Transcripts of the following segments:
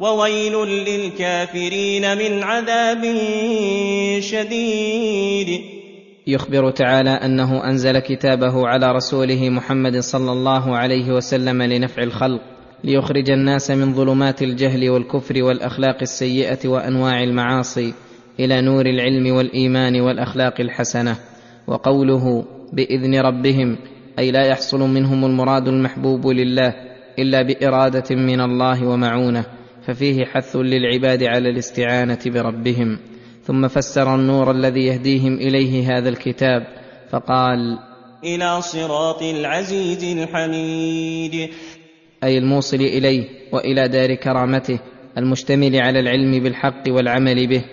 وويل للكافرين من عذاب شديد. يخبر تعالى أنه أنزل كتابه على رسوله محمد صلى الله عليه وسلم لنفع الخلق ليخرج الناس من ظلمات الجهل والكفر والأخلاق السيئة وأنواع المعاصي إلى نور العلم والإيمان والأخلاق الحسنة. وقوله بإذن ربهم أي لا يحصل منهم المراد المحبوب لله إلا بإرادة من الله ومعونة. ففيه حث للعباد على الاستعانة بربهم. ثم فسر النور الذي يهديهم إليه هذا الكتاب فقال إلى صراط العزيز الحميد. أي الموصل إليه وإلى دار كرامته المشتمل على العلم بالحق والعمل به.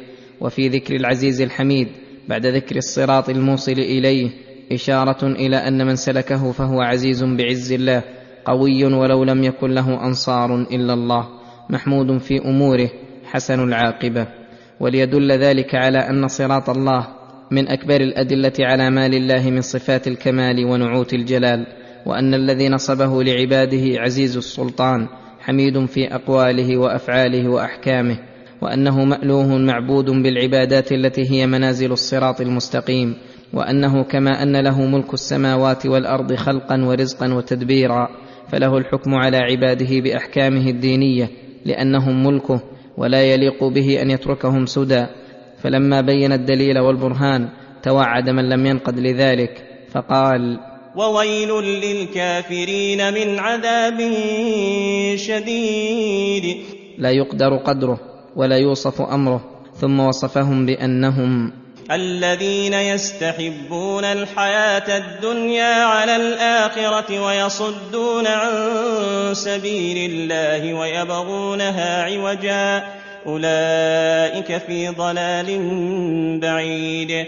وفي ذكر العزيز الحميد بعد ذكر الصراط الموصل إليه إشارة إلى أن من سلكه فهو عزيز بعز الله قوي ولو لم يكن له أنصار إلا الله. محمود في أموره حسن العاقبة. وليدل ذلك على أن صراط الله من أكبر الأدلة على ما لله من صفات الكمال ونعوت الجلال وأن الذي نصبه لعباده عزيز السلطان حميد في أقواله وأفعاله وأحكامه وأنه مألوه معبود بالعبادات التي هي منازل الصراط المستقيم وأنه كما أن له ملك السماوات والأرض خلقا ورزقا وتدبيرا فله الحكم على عباده بأحكامه الدينية لأنهم ملكه ولا يليق به أن يتركهم سدى. فلما بين الدليل والبرهان توعد من لم ينقد لذلك فقال وويل للكافرين من عذاب شديد. لا يقدر قدره ولا يوصف أمره ثم وصفهم بأنهم الذين يستحبون الحياة الدنيا على الآخرة ويصدون عن سبيل الله ويبغونها عوجا. أولئك في ضلال بعيد.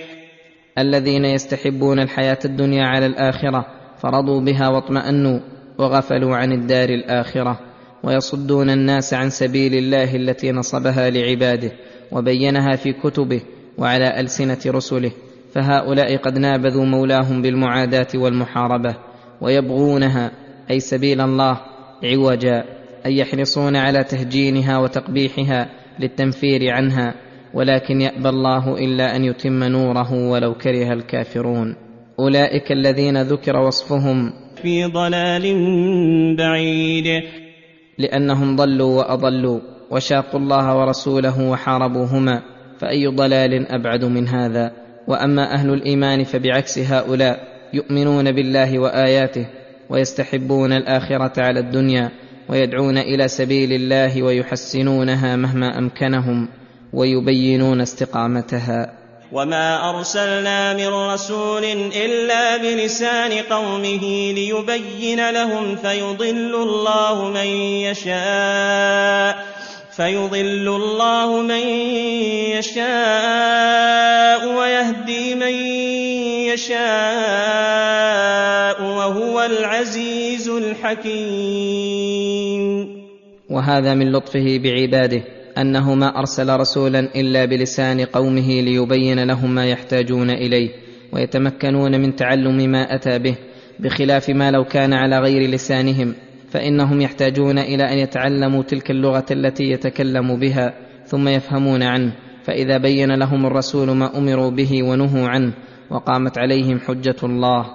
الذين يستحبون الحياة الدنيا على الآخرة فرضوا بها واطمأنوا وغفلوا عن الدار الآخرة ويصدون الناس عن سبيل الله التي نصبها لعباده وبينها في كتبه وعلى ألسنة رسله فهؤلاء قد نابذوا مولاهم بالمعاداة والمحاربة ويبغونها أي سبيل الله عوجا أي يحرصون على تهجينها وتقبيحها للتنفير عنها ولكن يأبى الله إلا أن يتم نوره ولو كره الكافرون. أولئك الذين ذكر وصفهم في ضلال بعيد. لأنهم ضلوا وأضلوا وشاقوا الله ورسوله وحاربوهما. فأي ضلال أبعد من هذا؟ وأما أهل الإيمان فبعكس هؤلاء يؤمنون بالله وآياته ويستحبون الآخرة على الدنيا ويدعون إلى سبيل الله ويحسنونها مهما أمكنهم ويبينون استقامتها. وما أرسلنا من رسول إلا بلسان قومه ليبين لهم فيضل الله من يشاء. فيضل الله من يشاء ويهدي من يشاء وهو العزيز الحكيم. وهذا من لطفه بعباده أنه ما أرسل رسولا إلا بلسان قومه ليبين لهم ما يحتاجون إليه ويتمكنون من تعلم ما أتى به بخلاف ما لو كان على غير لسانهم. فإنهم يحتاجون إلى أن يتعلموا تلك اللغة التي يتكلم بها ثم يفهمون عنه. فإذا بين لهم الرسول ما أمروا به ونهوا عنه وقامت عليهم حجة الله.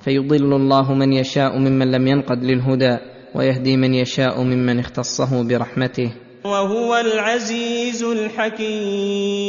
فيضل الله من يشاء ممن لم ينقد للهدى ويهدي من يشاء ممن اختصه برحمته. وهو العزيز الحكيم.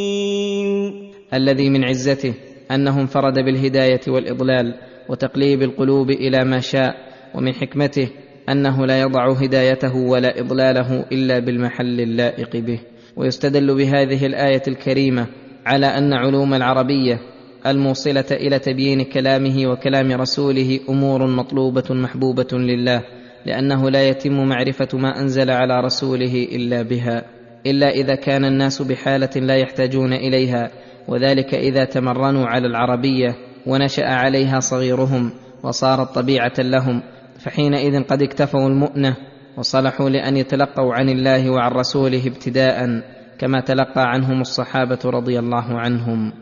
الذي من عزته أنه انفرد بالهداية والإضلال وتقليب القلوب إلى ما شاء ومن حكمته أنه لا يضع هدايته ولا إضلاله إلا بالمحل اللائق به. ويستدل بهذه الآية الكريمة على أن علوم العربية الموصلة إلى تبيين كلامه وكلام رسوله أمور مطلوبة محبوبة لله لأنه لا يتم معرفة ما أنزل على رسوله إلا بها إلا إذا كان الناس بحالة لا يحتاجون إليها وذلك إذا تمرنوا على العربية ونشأ عليها صغيرهم وصارت طبيعة لهم فحينئذ قد اكتفوا المؤنة وصلحوا لأن يتلقوا عن الله وعن رسوله ابتداء كما تلقى عنهم الصحابة رضي الله عنهم.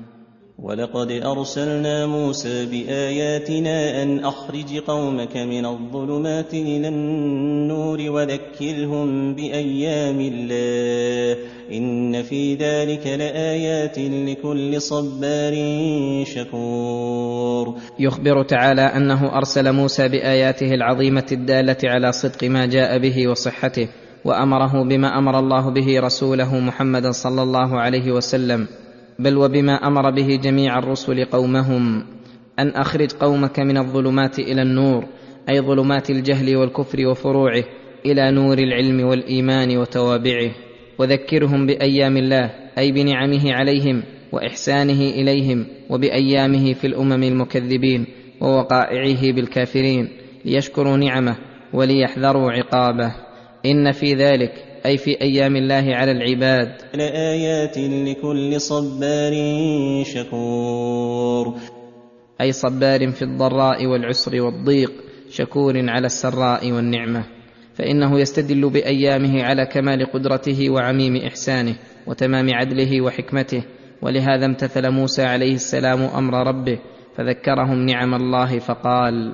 ولقد أرسلنا موسى بآياتنا أن أخرج قومك من الظلمات إلى النور وذكرهم بأيام الله إن في ذلك لآيات لكل صبار شكور. يخبر تعالى أنه أرسل موسى بآياته العظيمة الدالة على صدق ما جاء به وصحته وأمره بما أمر الله به رسوله محمدا صلى الله عليه وسلم. بل وبما أمر به جميع الرسل قومهم أن أخرج قومك من الظلمات إلى النور أي ظلمات الجهل والكفر وفروعه إلى نور العلم والإيمان وتوابعه. وذكرهم بأيام الله أي بنعمه عليهم وإحسانه إليهم وبأيامه في الأمم المكذبين ووقائعه بالكافرين ليشكروا نعمه وليحذروا عقابه. إن في ذلك أي في أيام الله على العباد. لآيات لكل صبار شكور. أي صبار في الضراء والعسر والضيق شكور على السراء والنعمة. فإنه يستدل بأيامه على كمال قدرته وعميم إحسانه وتمام عدله وحكمته. ولهذا امتثل موسى عليه السلام أمر ربه فذكرهم نعم الله فقال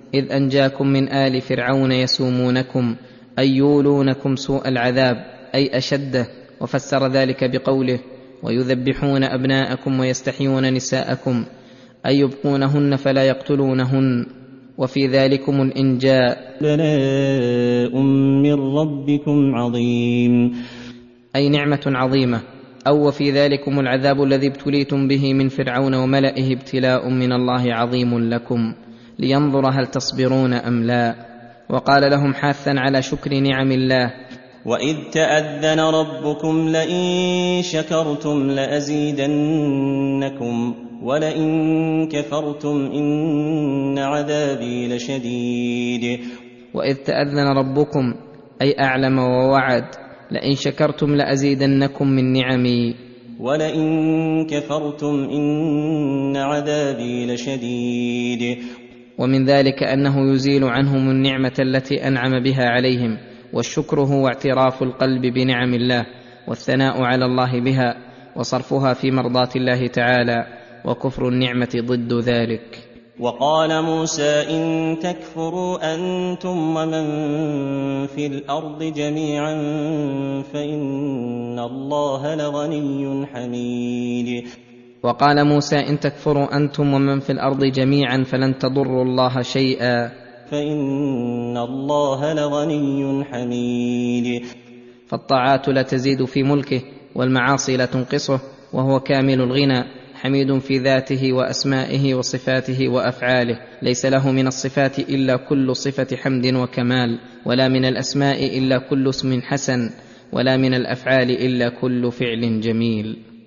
إذ أنجاكم من آل فرعون يسومونكم أي يولونكم سوء العذاب أي اشده وفسر ذلك بقوله ويذبحون أبناءكم ويستحيون نساءكم أي يبقونهن فلا يقتلونهن. وفي ذلكم الإنجاء. بلاء من ربكم عظيم. أي نعمة عظيمة. أو وفي ذلكم العذاب الذي ابتليتم به من فرعون وملئه ابتلاء من الله عظيم لكم. لينظر هل تصبرون أم لا. وقال لهم حاثا على شكر نعم الله. وإذ تأذن ربكم لئن شكرتم لأزيدنكم ولئن كفرتم إن عذابي لشديد. وإذ تأذن ربكم أي أعلم ووعد لئن شكرتم لأزيدنكم من نعمي. ولئن كفرتم إن عذابي لشديد. ومن ذلك أنه يزيل عنهم النعمة التي أنعم بها عليهم والشكر هو اعتراف القلب بنعم الله والثناء على الله بها وصرفها في مرضاة الله تعالى وكفر النعمة ضد ذلك. وقال موسى إن تكفروا أنتم ومن في الأرض جميعا فإن الله لغني حميد. وقال موسى إن تكفروا أنتم ومن في الأرض جميعا فلن تضروا الله شيئا. فإن الله لغني حميد. فالطاعات لا تزيد في ملكه والمعاصي لا تنقصه وهو كامل الغنى حميد في ذاته وأسمائه وصفاته وأفعاله. ليس له من الصفات إلا كل صفة حمد وكمال ولا من الأسماء إلا كل اسم حسن ولا من الأفعال إلا كل فعل جميل.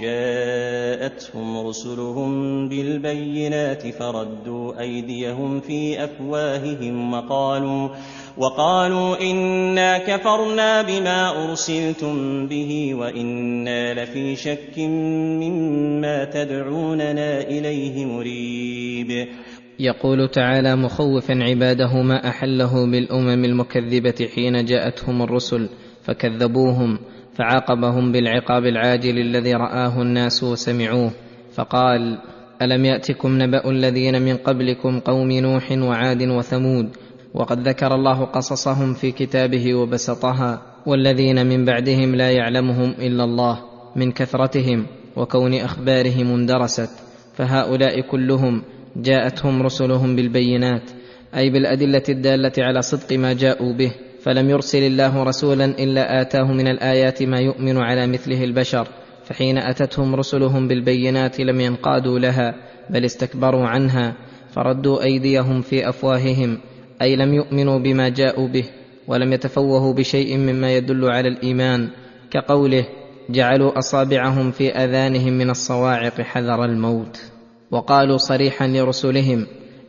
جاءتهم رسلهم بالبينات فردوا أيديهم في أفواههم وقالوا وقالوا إنا كفرنا بما أرسلتم به وإنا لفي شك مما تدعوننا إليه مريب. يقول تعالى مخوفا عباده ما أحله بالأمم المكذبة حين جاءتهم الرسل فكذبوهم فعاقبهم بالعقاب العاجل الذي رآه الناس وسمعوه فقال ألم يأتكم نبأ الذين من قبلكم قوم نوح وعاد وثمود وقد ذكر الله قصصهم في كتابه وبسطها والذين من بعدهم لا يعلمهم إلا الله من كثرتهم وكون أخبارهم اندرست فهؤلاء كلهم جاءتهم رسلهم بالبينات أي بالأدلة الدالة على صدق ما جاءوا به. فلم يرسل الله رسولا إلا آتاه من الآيات ما يؤمن على مثله البشر فحين أتتهم رسلهم بالبينات لم ينقادوا لها بل استكبروا عنها فردوا أيديهم في أفواههم أي لم يؤمنوا بما جاءوا به ولم يتفوهوا بشيء مما يدل على الإيمان كقوله جعلوا أصابعهم في آذانهم من الصواعق حذر الموت. وقالوا صريحا لرسلهم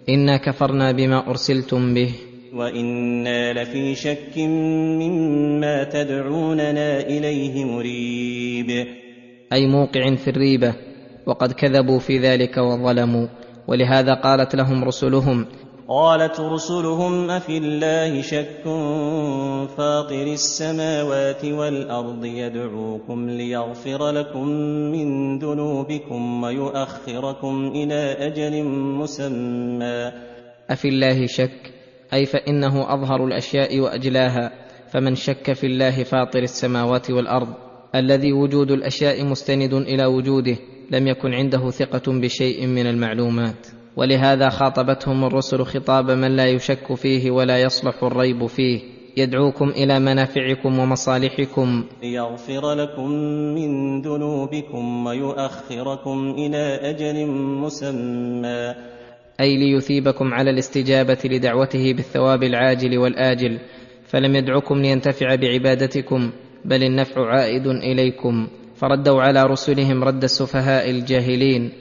إنا كفرنا بما أرسلتم به. وأنا لفي شك مما تدعوننا اليه مريب. أي موقع في الريبة. وقد كذبوا في ذلك وظلموا. ولهذا قالت لهم رسلهم قالت رسلهم افي الله شك فاطر السماوات والارض يدعوكم ليغفر لكم من ذنوبكم ويؤخركم إلى أجل مسمى. افي الله شك أي فإنه أظهر الأشياء وأجلاها فمن شك في الله فاطر السماوات والأرض الذي وجود الأشياء مستند إلى وجوده لم يكن عنده ثقة بشيء من المعلومات. ولهذا خاطبتهم الرسل خطاب من لا يشك فيه ولا يصلح الريب فيه. يدعوكم إلى منافعكم ومصالحكم. ليغفر لكم من ذنوبكم ويؤخركم إلى أجل مسمى. أي ليثيبكم على الاستجابة لدعوته بالثواب العاجل والآجل فلم يدعكم لينتفع بعبادتكم بل النفع عائد إليكم. فردوا على رسلهم رد السفهاء الجاهلين.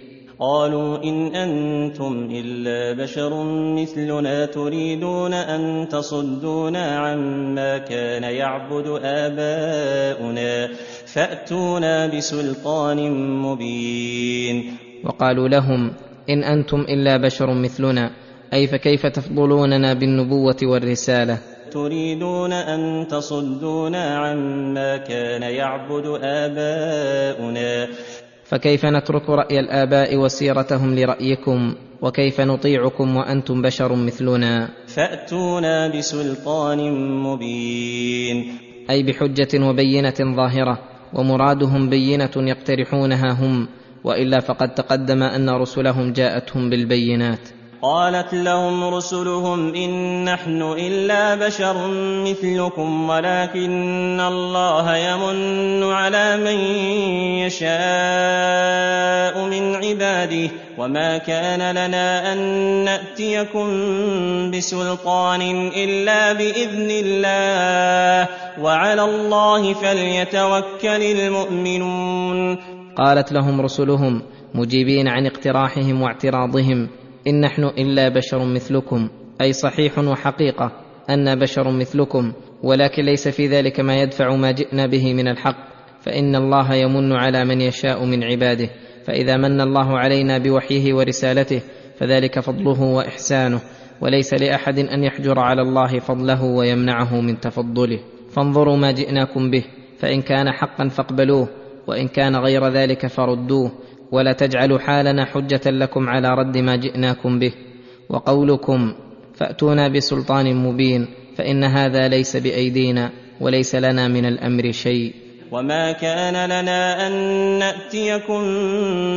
قالوا إن أنتم إلا بشر مثلنا تريدون أن تصدونا عما كان يعبد آباؤنا فأتونا بسلطان مبين. وقالوا لهم إن أنتم إلا بشر مثلنا. أي فكيف تفضلوننا بالنبوة والرسالة؟ تريدون أن تصدونا عما كان يعبد آباؤنا. فكيف نترك رأي الآباء وسيرتهم لرأيكم؟ وكيف نطيعكم وأنتم بشر مثلنا؟ فأتونا بسلطان مبين. أي بحجة وبينة ظاهرة. ومرادهم بينة يقترحونها هم. وإلا فقد تقدم أن رسلهم جاءتهم بالبينات. قالت لهم رسلهم إن نحن إلا بشر مثلكم ولكن الله يمن على من يشاء من عباده وما كان لنا أن نأتيكم بسلطان إلا بإذن الله وعلى الله فليتوكل المؤمنون. قالت لهم رسلهم مجيبين عن اقتراحهم واعتراضهم إن نحن إلا بشر مثلكم أي صحيح وحقيقة أنا بشر مثلكم ولكن ليس في ذلك ما يدفع ما جئنا به من الحق فإن الله يمن على من يشاء من عباده فإذا من الله علينا بوحيه ورسالته فذلك فضله وإحسانه وليس لأحد أن يحجر على الله فضله ويمنعه من تفضله. فانظروا ما جئناكم به فإن كان حقا فاقبلوه وإن كان غير ذلك فردوه ولا تجعلوا حالنا حجة لكم على رد ما جئناكم به. وقولكم فأتونا بسلطان مبين فإن هذا ليس بأيدينا وليس لنا من الأمر شيء. وما كان لنا أن نأتيكم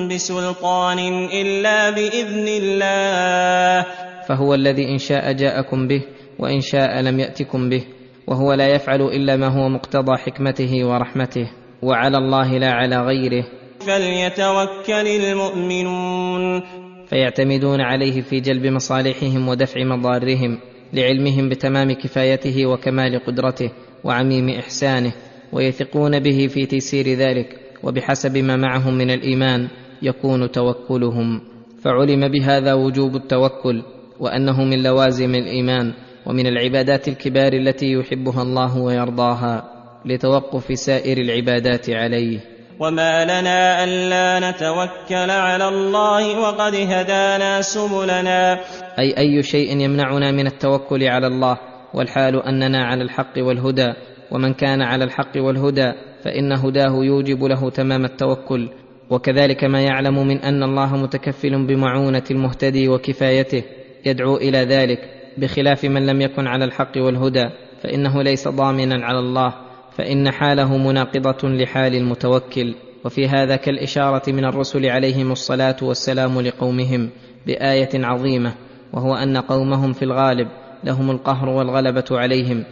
بسلطان إلا بإذن الله. فهو الذي إن شاء جاءكم به وإن شاء لم يأتكم به وهو لا يفعل إلا ما هو مقتضى حكمته ورحمته. وعلى الله لا على غيره. فليتوكل المؤمنون. فيعتمدون عليه في جلب مصالحهم ودفع مضارهم لعلمهم بتمام كفايته وكمال قدرته وعميم إحسانه ويثقون به في تيسير ذلك وبحسب ما معهم من الإيمان يكون توكلهم. فعلم بهذا وجوب التوكل وأنه من لوازم الإيمان ومن العبادات الكبار التي يحبها الله ويرضاها. لتوقف سائر العبادات عليه. وما لنا ألا نتوكل على الله وقد هدانا سبلنا. أي أي شيء يمنعنا من التوكل على الله؟ والحال أننا على الحق والهدى. ومن كان على الحق والهدى فإن هداه يوجب له تمام التوكل. وكذلك ما يعلم من أن الله متكفل بمعونة المهتدي وكفايته. يدعو إلى ذلك بخلاف من لم يكن على الحق والهدى. فإنه ليس ضامنا على الله. فإن حاله مناقضة لحال المتوكل وفي هذا كالإشارة من الرسل عليهم الصلاة والسلام لقومهم بآية عظيمة وهو أن قومهم في الغالب لهم القهر والغلبة عليهم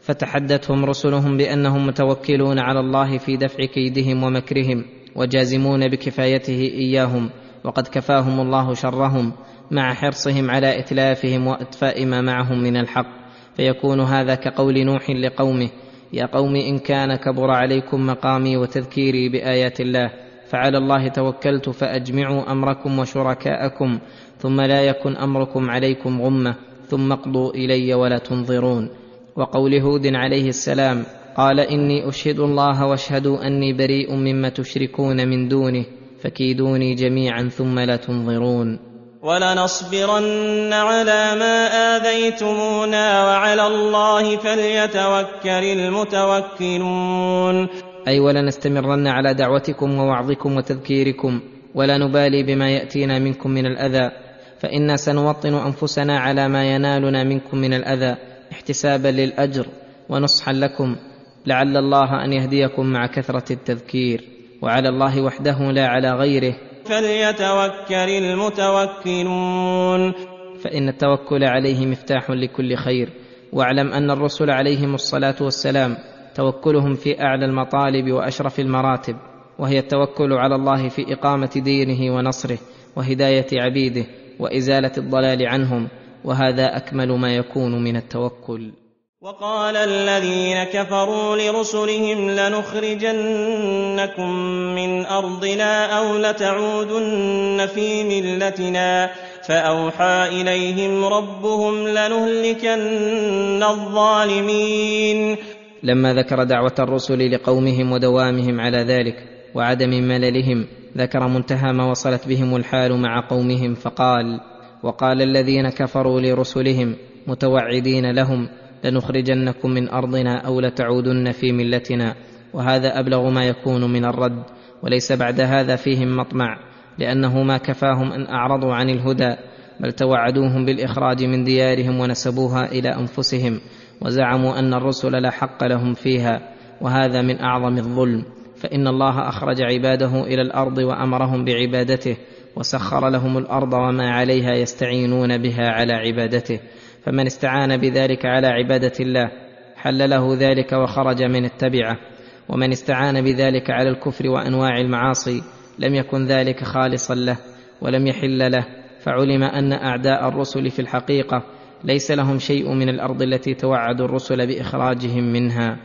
فتحدثهم رسلهم بأنهم متوكلون على الله في دفع كيدهم ومكرهم وجازمون بكفايته إياهم وقد كفاهم الله شرهم مع حرصهم على إتلافهم وإطفاء ما معهم من الحق فيكون هذا كقول نوح لقومه يا قوم إن كان كبر عليكم مقامي وتذكيري بآيات الله فعلى الله توكلت فأجمعوا أمركم وشركاءكم ثم لا يكن أمركم عليكم غمة ثم اقضوا إلي ولا تنظرون. وقول هود عليه السلام قال إني أشهد الله واشهدوا أني بريء مما تشركون من دونه فكيدوني جميعا ثم لا تنظرون. ولنصبرن على ما آذيتمونا وعلى الله فليتوكل المتوكلون. أي ولنستمرن على دعوتكم ووعظكم وتذكيركم ولا نبالي بما يأتينا منكم من الأذى. فإنا سنوطن أنفسنا على ما ينالنا منكم من الأذى احتسابا للأجر ونصحا لكم. لعل الله أن يهديكم مع كثرة التذكير. وعلى الله وحده لا على غيره. فليتوكل المتوكلون. فإن التوكل عليه مفتاح لكل خير واعلم أن الرسل عليهم الصلاة والسلام توكلهم في أعلى المطالب وأشرف المراتب وهي التوكل على الله في إقامة دينه ونصره وهداية عبيده وإزالة الضلال عنهم وهذا أكمل ما يكون من التوكل. وقال الذين كفروا لرسلهم لنخرجنكم من أرضنا أو لتعودن في ملتنا فأوحى إليهم ربهم لنهلكن الظالمين. لما ذكر دعوة الرسل لقومهم ودوامهم على ذلك وعدم مللهم ذكر منتهى ما وصلت بهم الحال مع قومهم فقال وقال الذين كفروا لرسلهم متوعدين لهم لنخرجنكم من أرضنا أو لتعودن في ملتنا وهذا أبلغ ما يكون من الرد وليس بعد هذا فيهم مطمع لأنه ما كفاهم أن أعرضوا عن الهدى بل توعدوهم بالإخراج من ديارهم ونسبوها إلى أنفسهم وزعموا أن الرسل لا حق لهم فيها وهذا من أعظم الظلم. فإن الله أخرج عباده إلى الأرض وأمرهم بعبادته وسخر لهم الأرض وما عليها يستعينون بها على عبادته. فمن استعان بذلك على عبادة الله حل له ذلك وخرج من التبعة. ومن استعان بذلك على الكفر وأنواع المعاصي لم يكن ذلك خالصا له ولم يحل له فعلم أن أعداء الرسل في الحقيقة ليس لهم شيء من الأرض التي توعدوا الرسل بإخراجهم منها.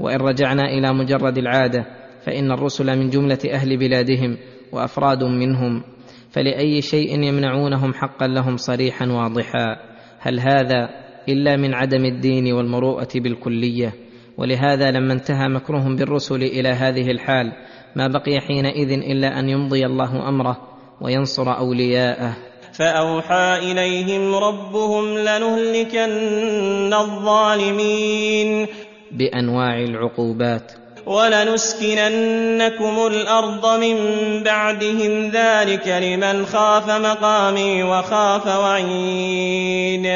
وإن رجعنا إلى مجرد العادة فإن الرسل من جملة أهل بلادهم وأفراد منهم فلأي شيء يمنعونهم حقا لهم صريحا واضحا. هل هذا إلا من عدم الدين والمروءة بالكلية؟ ولهذا لما انتهى مكرهم بالرسل إلى هذه الحال ما بقي حينئذ إلا أن يمضي الله أمره وينصر أولياءه. فأوحى إليهم ربهم لنهلكن الظالمين. بأنواع العقوبات. ولنسكننكم الأرض من بعدهم ذلك لمن خاف مقامي وخاف وعيد.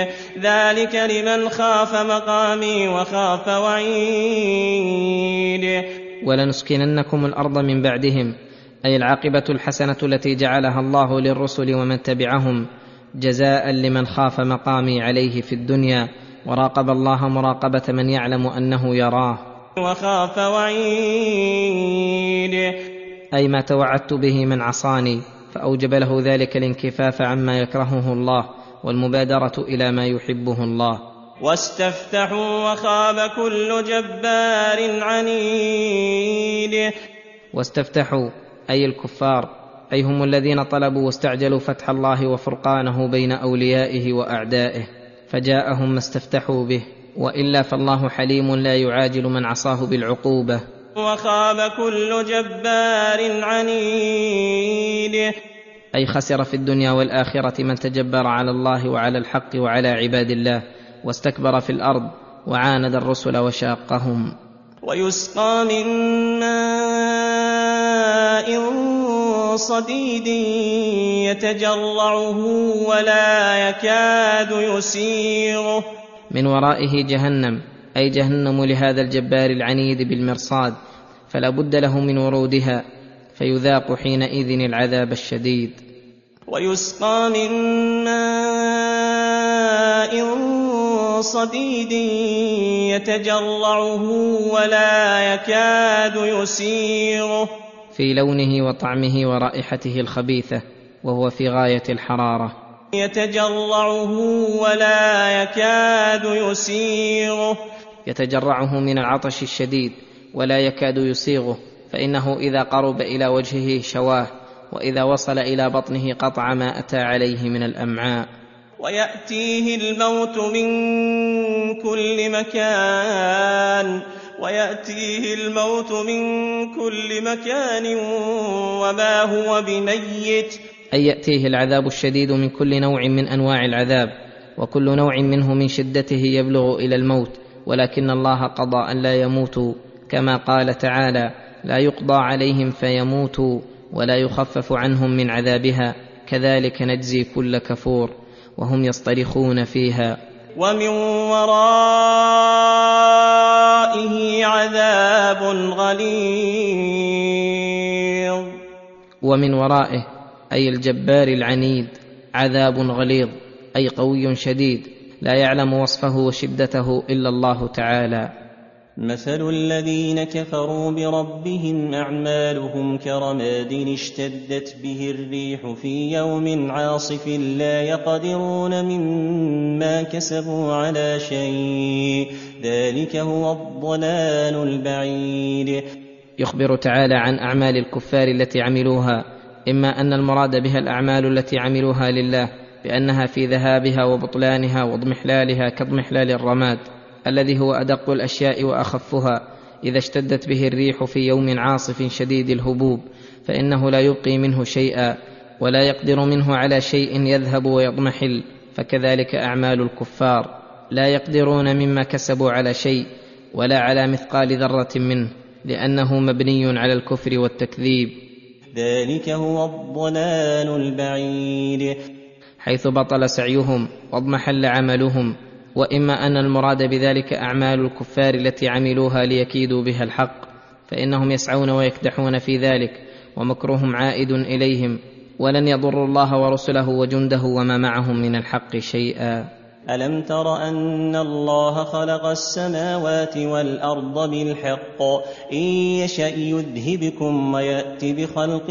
ذلك لمن خاف مقامي وخاف وعيد. ولنسكننكم الأرض من بعدهم أي العاقبة الحسنة التي جعلها الله للرسل ومن تبعهم جزاء لمن خاف مقامي عليه في الدنيا وراقب الله مراقبة من يعلم أنه يراه. وخاف وعيد. أي ما توعدت به من عصاني فأوجب له ذلك الانكفاف عما يكرهه الله والمبادرة إلى ما يحبه الله. واستفتحوا وخاب كل جبار عنيد. واستفتحوا أي الكفار أي هم الذين طلبوا واستعجلوا فتح الله وفرقانه بين أوليائه وأعدائه فجاءهم ما استفتحوا به. وإلا فالله حليم لا يعاجل من عصاه بالعقوبة. وخاب كل جبار عنيد أي خسر في الدنيا والآخرة من تجبر على الله وعلى الحق وعلى عباد الله واستكبر في الأرض وعاند الرسل وشاقهم. ويسقى من ماء صديد يتجرعه ولا يكاد يسيغه من ورائه جهنم أي جهنم لهذا الجبار العنيد بالمرصاد فلا بد له من ورودها فيذاق حينئذ العذاب الشديد. ويسقى من ماء صديد يتجرعه ولا يكاد يسيغه في لونه وطعمه ورائحته الخبيثة وهو في غاية الحرارة. يتجرعه ولا يكاد يسيغه يتجرعه من العطش الشديد ولا يكاد يسيغه فإنه إذا قرب إلى وجهه شواه وإذا وصل إلى بطنه قطع ما أتى عليه من الأمعاء. ويأتيه الموت من كل مكان ويأتيه الموت من كل مكان وما هو بميت. اي يأتيه العذاب الشديد من كل نوع من أنواع العذاب وكل نوع منه من شدته يبلغ إلى الموت ولكن الله قضى أن لا يموتوا كما قال تعالى لا يقضى عليهم فيموتوا ولا يخفف عنهم من عذابها كذلك نجزي كل كفور وهم يصطرخون فيها. ومن ورائه عذاب غليظ. ومن ورائه أي الجبار العنيد عذاب غليظ أي قوي شديد لا يعلم وصفه وشدته إلا الله تعالى. مثل الذين كفروا بربهم أعمالهم كرماد اشتدت به الريح في يوم عاصف لا يقدرون مما كسبوا على شيء ذلك هو الضلال البعيد. يخبر تعالى عن أعمال الكفار التي عملوها إما أن المراد بها الأعمال التي عملوها لله بأنها في ذهابها وبطلانها واضمحلالها كاضمحلال الرماد الذي هو أدق الأشياء وأخفها إذا اشتدت به الريح في يوم عاصف شديد الهبوب فإنه لا يبقي منه شيئا ولا يقدر منه على شيء يذهب ويضمحل فكذلك أعمال الكفار. لا يقدرون مما كسبوا على شيء ولا على مثقال ذرة منه لأنه مبني على الكفر والتكذيب. ذلك هو الضلال البعيد. حيث بطل سعيهم واضمحل عملهم وإما أن المراد بذلك أعمال الكفار التي عملوها ليكيدوا بها الحق فإنهم يسعون ويكدحون في ذلك ومكرهم عائد إليهم ولن يضروا الله ورسله وجنده وما معهم من الحق شيئا. الم تر ان الله خلق السماوات والارض بالحق ان يشا يذهبكم ويات بخلق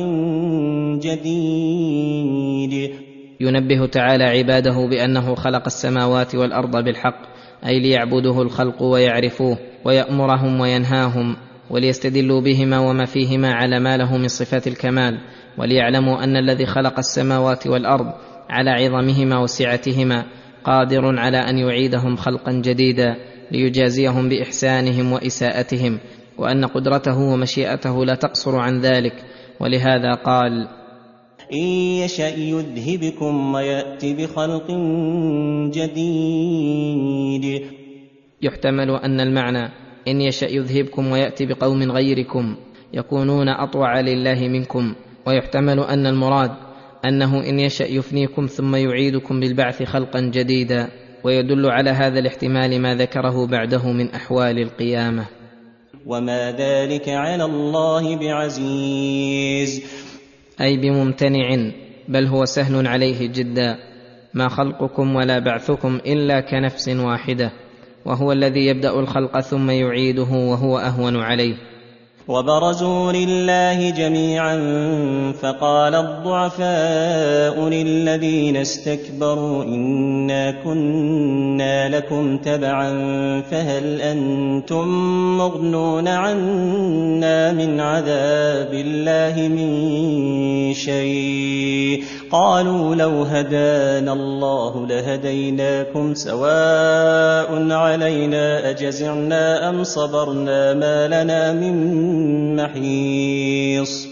جديد. ينبه تعالى عباده بانه خلق السماوات والارض بالحق اي ليعبده الخلق ويعرفوه ويامرهم وينهاهم وليستدلوا بهما وما فيهما على ما له من صفات الكمال وليعلموا ان الذي خلق السماوات والارض على عظمهما وسعتهما قادر على أن يعيدهم خلقا جديدا ليجازيهم بإحسانهم وإساءتهم وأن قدرته ومشيئته لا تقصر عن ذلك. ولهذا قال إن يشأ يذهبكم ويأت بخلق جديد. يحتمل أن المعنى إن يشأ يذهبكم ويأتي بقوم غيركم يكونون أطوع لله منكم ويحتمل أن المراد أنه إن يشأ يفنيكم ثم يعيدكم بالبعث خلقا جديدا ويدل على هذا الاحتمال ما ذكره بعده من أحوال القيامة. وما ذلك على الله بعزيز. أي بممتنع بل هو سهل عليه جدا. ما خلقكم ولا بعثكم إلا كنفس واحدة وهو الذي يبدأ الخلق ثم يعيده وهو أهون عليه. وبرزوا لله جميعا فقال الضعفاء للذين استكبروا إنا كنا لكم تبعا فهل أنتم مغنون عنا من عذاب الله من شيء؟ قالوا لو هدانا الله لهديناكم سواء علينا أجزعنا أم صبرنا ما لنا من محيص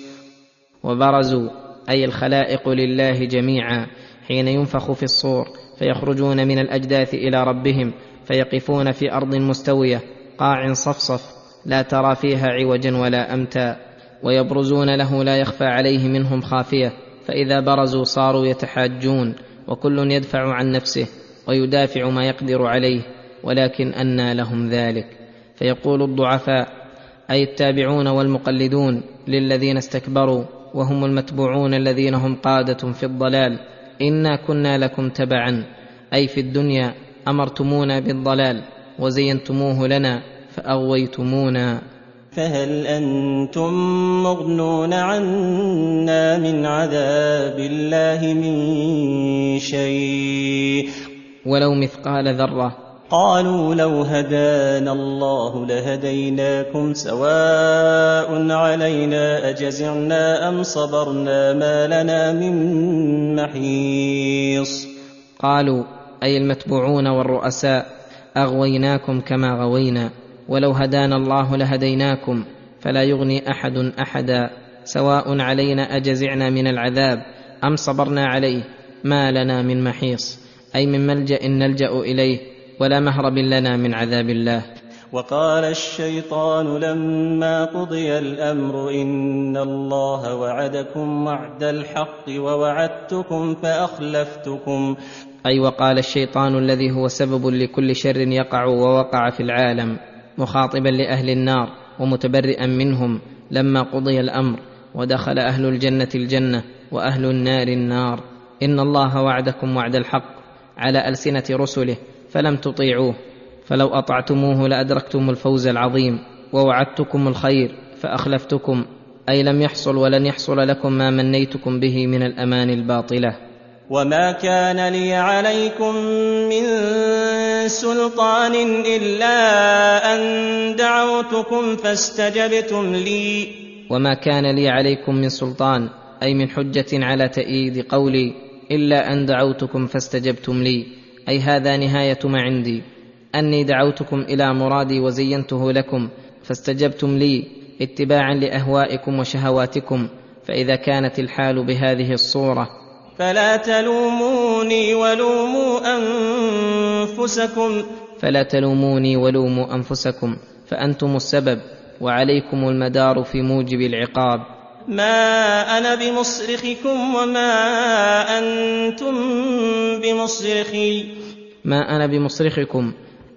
وبرزوا أي الخلائق لله جميعا حين ينفخ في الصور فيخرجون من الأجداث إلى ربهم فيقفون في أرض مستوية قاع صفصف لا ترى فيها عوجا ولا أمتا. ويبرزون له لا يخفى عليه منهم خافية فإذا برزوا صاروا يتحاجون وكل يدفع عن نفسه ويدافع ما يقدر عليه ولكن أنى لهم ذلك. فيقول الضعفاء أي التابعون والمقلدون للذين استكبروا وهم المتبوعون الذين هم قادة في الضلال. إنا كنا لكم تبعا. أي في الدنيا أمرتمونا بالضلال وزينتموه لنا فأغويتمونا. فهل أنتم مغنون عنا من عذاب الله من شيء؟ ولو مثقال ذرة قالوا لو هدانا الله لهديناكم سواء علينا أجزعنا أم صبرنا ما لنا من محيص قالوا أي المتبوعون والرؤساء أغويناكم كما غوينا ولو هدانا الله لهديناكم فلا يغني أحد أحدا سواء علينا أجزعنا من العذاب أم صبرنا عليه ما لنا من محيص أي من ملجأ نلجأ إليه ولا مهرب لنا من عذاب الله. وقال الشيطان لما قضي الأمر إن الله وعدكم وعد الحق ووعدتكم فأخلفتكم. أي وقال الشيطان الذي هو سبب لكل شر يقع ووقع في العالم مخاطبا لأهل النار ومتبرئا منهم لما قضي الأمر ودخل أهل الجنة الجنة وأهل النار النار. إن الله وعدكم وعد الحق على ألسنة رسله فلم تطيعوه فلو أطعتموه لأدركتم الفوز العظيم ووعدتكم الخير فأخلفتكم أي لم يحصل ولن يحصل لكم ما منيتكم به من الأمان الباطلة. وما كان لي عليكم من سلطان إلا أن دعوتكم فاستجبتم لي. وما كان لي عليكم من سلطان أي من حجة على تأييد قولي إلا أن دعوتكم فاستجبتم لي. أي هذا نهاية ما عندي. أني دعوتكم إلى مرادي وزينته لكم فاستجبتم لي اتباعا لأهوائكم وشهواتكم فإذا كانت الحال بهذه الصورة. فلا تلوموني ولوموا أنفسكم. فلا تلوموني ولوموا أنفسكم فأنتم السبب وعليكم المدار في موجب العقاب. ما أنا بمصرخكم وما أنتم بمصرخي. ما أنا بمصرخكم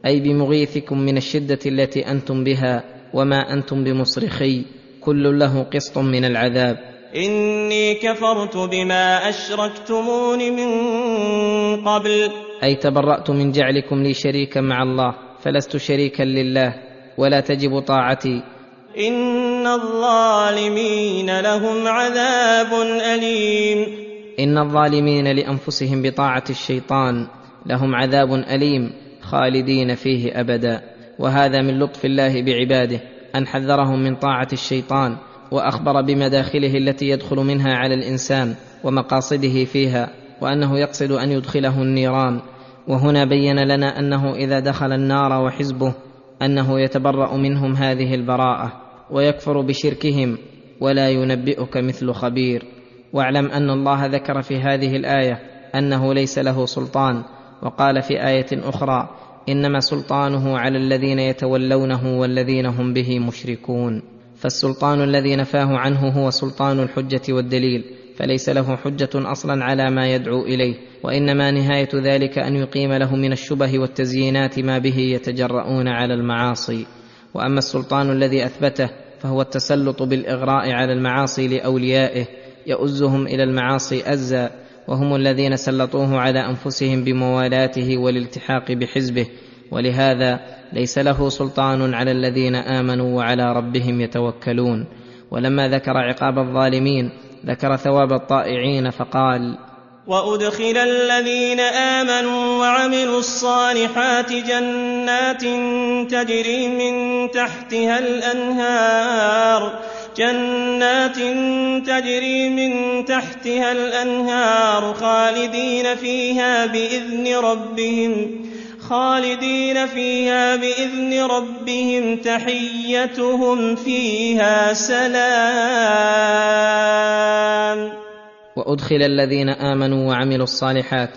أي بمغيثكم من الشدة التي أنتم بها وما أنتم بمصرخي كل له قسط من العذاب. إني كفرت بما أشركتمون من قبل. أي تبرأت من جعلكم لي شريكا مع الله فلست شريكا لله ولا تجب طاعتي. إن الظالمين لهم عذاب أليم. إن الظالمين لأنفسهم بطاعة الشيطان. لهم عذاب أليم خالدين فيه أبدا. وهذا من لطف الله بعباده أن حذرهم من طاعة الشيطان وأخبر بمداخله التي يدخل منها على الإنسان ومقاصده فيها وأنه يقصد أن يدخله النيران. وهنا بين لنا أنه إذا دخل النار وحزبه أنه يتبرأ منهم هذه البراءة ويكفر بشركهم ولا ينبئك مثل خبير. واعلم أن الله ذكر في هذه الآية أنه ليس له سلطان وقال في آية أخرى إنما سلطانه على الذين يتولونه والذين هم به مشركون. فالسلطان الذي نفاه عنه هو سلطان الحجة والدليل فليس له حجة أصلا على ما يدعو إليه وإنما نهاية ذلك أن يقيم له من الشبه والتزيينات ما به يتجرؤون على المعاصي. وأما السلطان الذي أثبته فهو التسلط بالإغراء على المعاصي لأوليائه يؤزهم إلى المعاصي أزا وهم الذين سلطوه على أنفسهم بموالاته والالتحاق بحزبه ولهذا ليس له سلطان على الذين آمنوا وعلى ربهم يتوكلون. ولما ذكر عقاب الظالمين ذكر ثواب الطائعين فقال وأدخل الذين آمنوا وعملوا الصالحات جنات تجري من تحتها الأنهار جنات تجري من تحتها الأنهار خالدين فيها بإذن ربهم خالدين فيها بإذن ربهم تحيتهم فيها سلام. وأدخل الذين آمنوا وعملوا الصالحات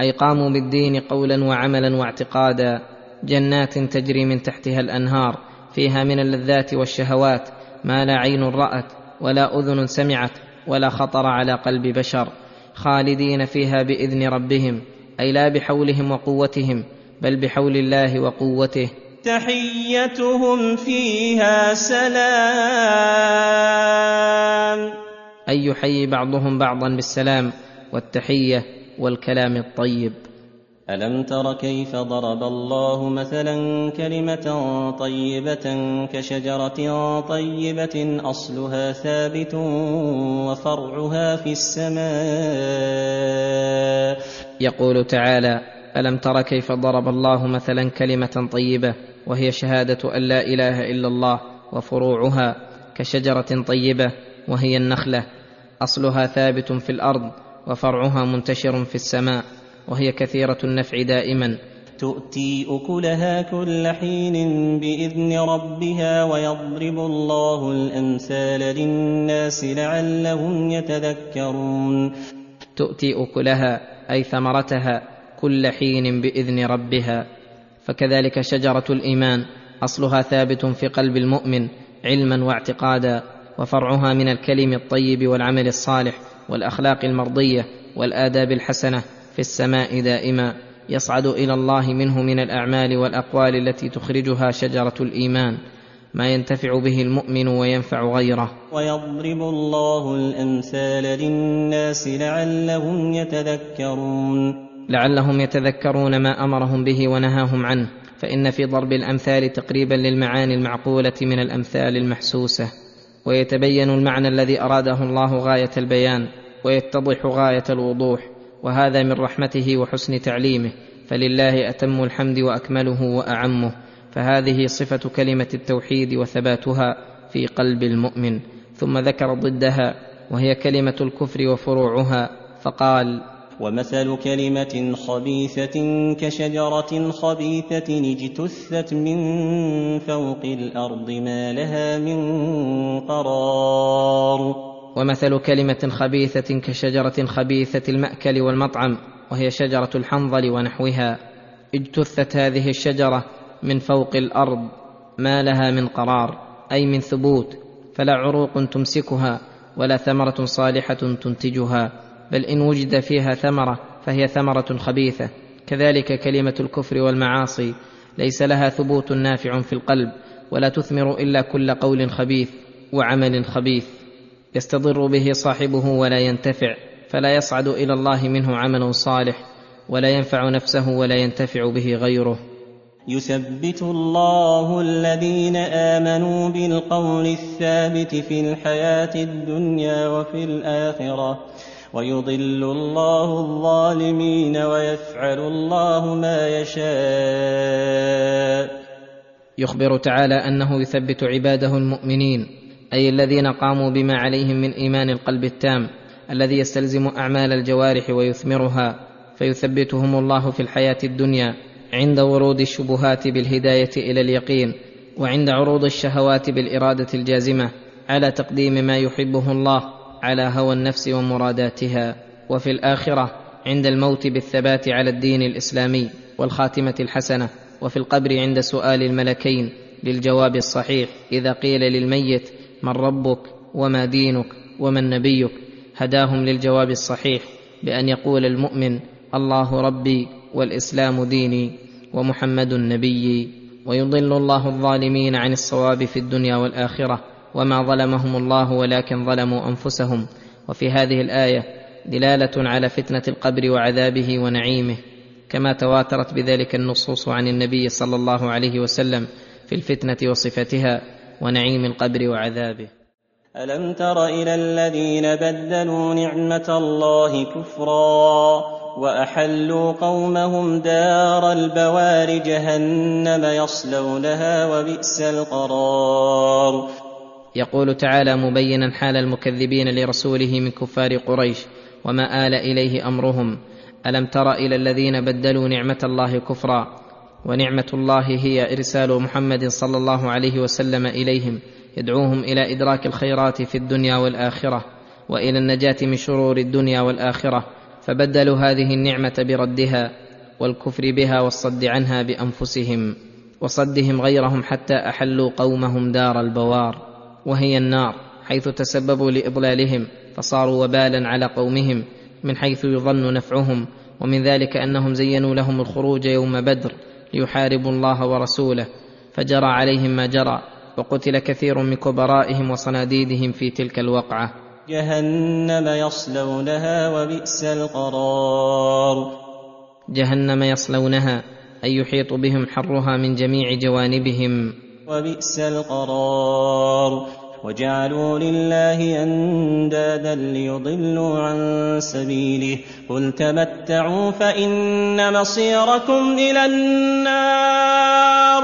أي قاموا بالدين قولا وعملا واعتقادا جنات تجري من تحتها الأنهار فيها من اللذات والشهوات ما لا عين رأت ولا أذن سمعت ولا خطر على قلب بشر خالدين فيها بإذن ربهم أي لا بحولهم وقوتهم بل بحول الله وقوته. تحيتهم فيها سلام. أي يحيي بعضهم بعضا بالسلام والتحية والكلام الطيب. ألم تر كيف ضرب الله مثلا كلمة طيبة كشجرة طيبة أصلها ثابت وفرعها في السماء؟ يقول تعالى ألم تر كيف ضرب الله مثلا كلمة طيبة وهي شهادة أن لا إله إلا الله وفروعها كشجرة طيبة وهي النخلة أصلها ثابت في الأرض وفرعها منتشر في السماء. وهي كثيرة النفع دائما. تؤتي أكلها كل حين بإذن ربها ويضرب الله الأمثال للناس لعلهم يتذكرون. تؤتي أكلها أي ثمرتها كل حين بإذن ربها. فكذلك شجرة الإيمان أصلها ثابت في قلب المؤمن علما واعتقادا. وفرعها من الكلم الطيب والعمل الصالح والأخلاق المرضية والآداب الحسنة. في السماء دائما يصعد إلى الله منه من الأعمال والأقوال التي تخرجها شجرة الإيمان. ما ينتفع به المؤمن وينفع غيره. ويضرب الله الأمثال للناس لعلهم يتذكرون. لعلهم يتذكرون ما أمرهم به ونهاهم عنه. فإن في ضرب الأمثال تقريبا للمعاني المعقولة من الأمثال المحسوسة. ويتبين المعنى الذي أراده الله غاية البيان. ويتضح غاية الوضوح. وهذا من رحمته وحسن تعليمه فلله أتم الحمد وأكمله وأعمه فهذه صفة كلمة التوحيد وثباتها في قلب المؤمن. ثم ذكر ضدها وهي كلمة الكفر وفروعها فقال ومثل كلمة خبيثة كشجرة خبيثة اجتثت من فوق الأرض ما لها من قرار. ومثل كلمة خبيثة كشجرة خبيثة المأكل والمطعم وهي شجرة الحنظل ونحوها. اجتثت هذه الشجرة من فوق الأرض ما لها من قرار أي من ثبوت فلا عروق تمسكها ولا ثمرة صالحة تنتجها. بل إن وجد فيها ثمرة فهي ثمرة خبيثة. كذلك كلمة الكفر والمعاصي ليس لها ثبوت نافع في القلب ولا تثمر إلا كل قول خبيث وعمل خبيث. يستضر به صاحبه ولا ينتفع فلا يصعد إلى الله منه عمل صالح ولا ينفع نفسه ولا ينتفع به غيره. يثبت الله الذين آمنوا بالقول الثابت في الحياة الدنيا وفي الآخرة ويضل الله الظالمين ويفعل الله ما يشاء. يخبر تعالى أنه يثبت عباده المؤمنين أي الذين قاموا بما عليهم من إيمان القلب التام الذي يستلزم أعمال الجوارح ويثمرها فيثبتهم الله في الحياة الدنيا عند ورود الشبهات بالهداية إلى اليقين وعند عروض الشهوات بالإرادة الجازمة على تقديم ما يحبه الله على هوى النفس ومراداتها. وفي الآخرة عند الموت بالثبات على الدين الإسلامي والخاتمة الحسنة وفي القبر عند سؤال الملكين للجواب الصحيح إذا قيل للميت من ربك وما دينك ومن نبيك هداهم للجواب الصحيح بأن يقول المؤمن الله ربي والإسلام ديني ومحمد نبيي ويضل الله الظالمين عن الصواب في الدنيا والآخرة وما ظلمهم الله ولكن ظلموا أنفسهم وفي هذه الآية دلالة على فتنة القبر وعذابه ونعيمه كما تواترت بذلك النصوص عن النبي صلى الله عليه وسلم في الفتنة وصفتها ونعيم القبر وعذابه. ألم تر إلى الذين بدلوا نعمة الله كفرا وأحلوا قومهم دار البوار جهنم يصلونها وبئس القرار. يقول تعالى مبينا حال المكذبين لرسوله من كفار قريش وما آل إليه أمرهم. ألم تر إلى الذين بدلوا نعمة الله كفرا ونعمة الله هي إرسال محمد صلى الله عليه وسلم إليهم يدعوهم إلى إدراك الخيرات في الدنيا والآخرة وإلى النجاة من شرور الدنيا والآخرة فبدلوا هذه النعمة بردها والكفر بها والصد عنها بأنفسهم وصدهم غيرهم حتى أحلوا قومهم دار البوار وهي النار حيث تسببوا لإضلالهم فصاروا وبالا على قومهم من حيث يظن نفعهم ومن ذلك أنهم زينوا لهم الخروج يوم بدر ليحاربوا الله ورسوله فجرى عليهم ما جرى وقتل كثير من كبرائهم وصناديدهم في تلك الوقعة. جهنم يصلونها وبئس القرار. جهنم يصلونها أي يحيط بهم حرها من جميع جوانبهم. وبئس القرار. وجعلوا لله أندادا ليضلوا عن سبيله قل تمتعوا فإن مصيركم إلى النار.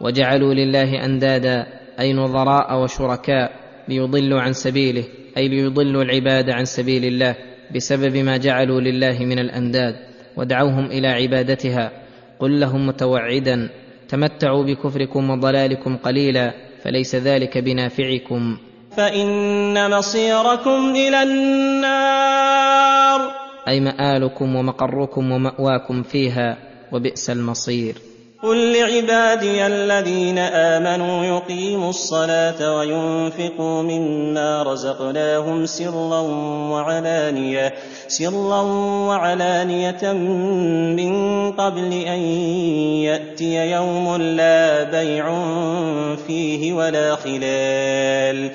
وجعلوا لله أندادا أي نظراء وشركاء ليضلوا عن سبيله أي ليضلوا العباد عن سبيل الله بسبب ما جعلوا لله من الأنداد ودعوهم إلى عبادتها. قل لهم متوعدا تمتعوا بكفركم وضلالكم قليلا. فليس ذلك بنافعكم. فإن مصيركم إلى النار. أي مآلكم ومقركم ومأواكم فيها وبئس المصير. قل لعبادي الذين امنوا يقيموا الصلاه وينفقوا مما رزقناهم سرا وعلانيه سرا وعلانيه من قبل ان ياتي يوم لا بيع فيه ولا خلال.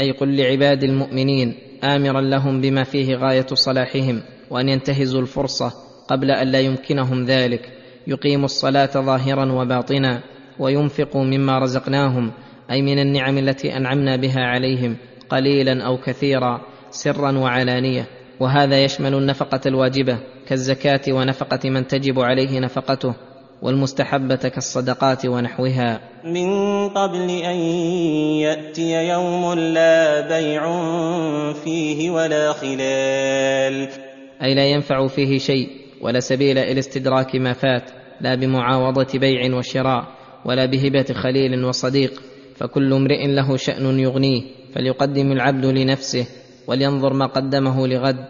أي قل لعباد المؤمنين امرا لهم بما فيه غايه صلاحهم وان ينتهزوا الفرصه قبل ان لا يمكنهم ذلك. يقيموا الصلاة ظاهرا وباطنا وينفقوا مما رزقناهم أي من النعم التي أنعمنا بها عليهم قليلا أو كثيرا سرا وعلانية. وهذا يشمل النفقة الواجبة كالزكاة ونفقة من تجب عليه نفقته والمستحبة كالصدقات ونحوها. من قبل أن يأتي يوم لا بيع فيه ولا خلال. أي لا ينفع فيه شيء ولا سبيل إلى استدراك ما فات لا بمعاوضة بيع وشراء ولا بهبة خليل وصديق فكل امرئ له شأن يغنيه فليقدم العبد لنفسه ولينظر ما قدمه لغد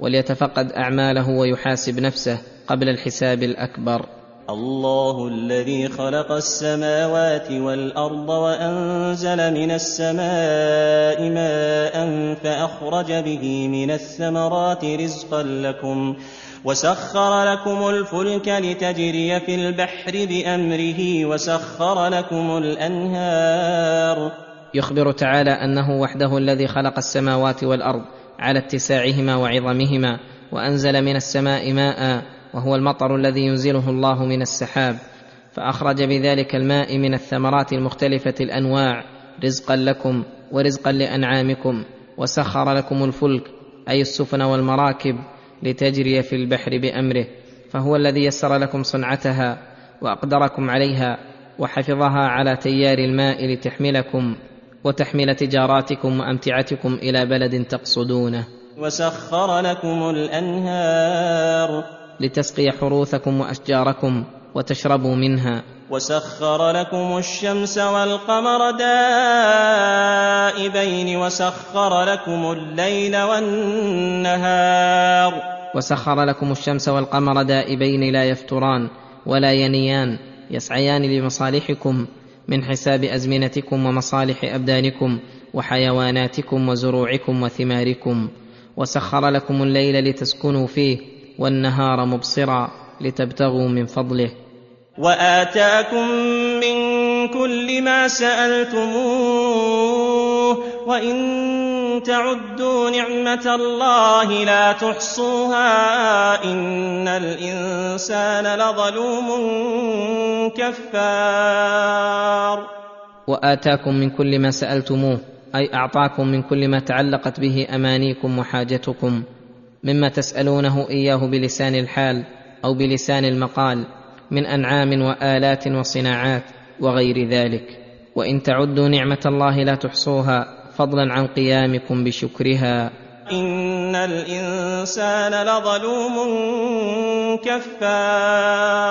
وليتفقد أعماله ويحاسب نفسه قبل الحساب الأكبر. الله الذي خلق السماوات والأرض وأنزل من السماء ماء فأخرج به من الثمرات رزقا لكم وسخر لكم الفلك لتجري في البحر بامره وسخر لكم الانهار. يخبر تعالى انه وحده الذي خلق السماوات والارض على اتساعهما وعظمهما وانزل من السماء ماء وهو المطر الذي ينزله الله من السحاب. فاخرج بذلك الماء من الثمرات المختلفه الانواع رزقا لكم ورزقا لانعامكم وسخر لكم الفلك اي السفن والمراكب. لتجري في البحر بأمره فهو الذي يسر لكم صنعتها وأقدركم عليها وحفظها على تيار الماء لتحملكم وتحمل تجاراتكم وأمتعتكم إلى بلد تقصدونه. وسخر لكم الأنهار. لتسقي حروثكم وأشجاركم وتشربوا منها. وسخر لكم الشمس والقمر دائبين وسخر لكم الليل والنهار. وسخر لكم الشمس والقمر دائبين لا يفتران ولا ينيان يسعيان لمصالحكم من حساب أزمنتكم ومصالح أبدانكم وحيواناتكم وزروعكم وثماركم. وسخر لكم الليل لتسكنوا فيه والنهار مبصرا لتبتغوا من فضله. وآتاكم من كل ما سألتموه وإن تعدوا نعمة الله لا تحصوها إن الإنسان لظلوم كفار. وآتاكم من كل ما سألتموه أي أعطاكم من كل ما تعلقت به أمانيكم وحاجتكم مما تسألونه إياه بلسان الحال أو بلسان المقال من أنعام وآلات وصناعات وغير ذلك. وإن تعدوا نعمة الله لا تحصوها فضلا عن قيامكم بشكرها. إن الإنسان لظلوم كفار.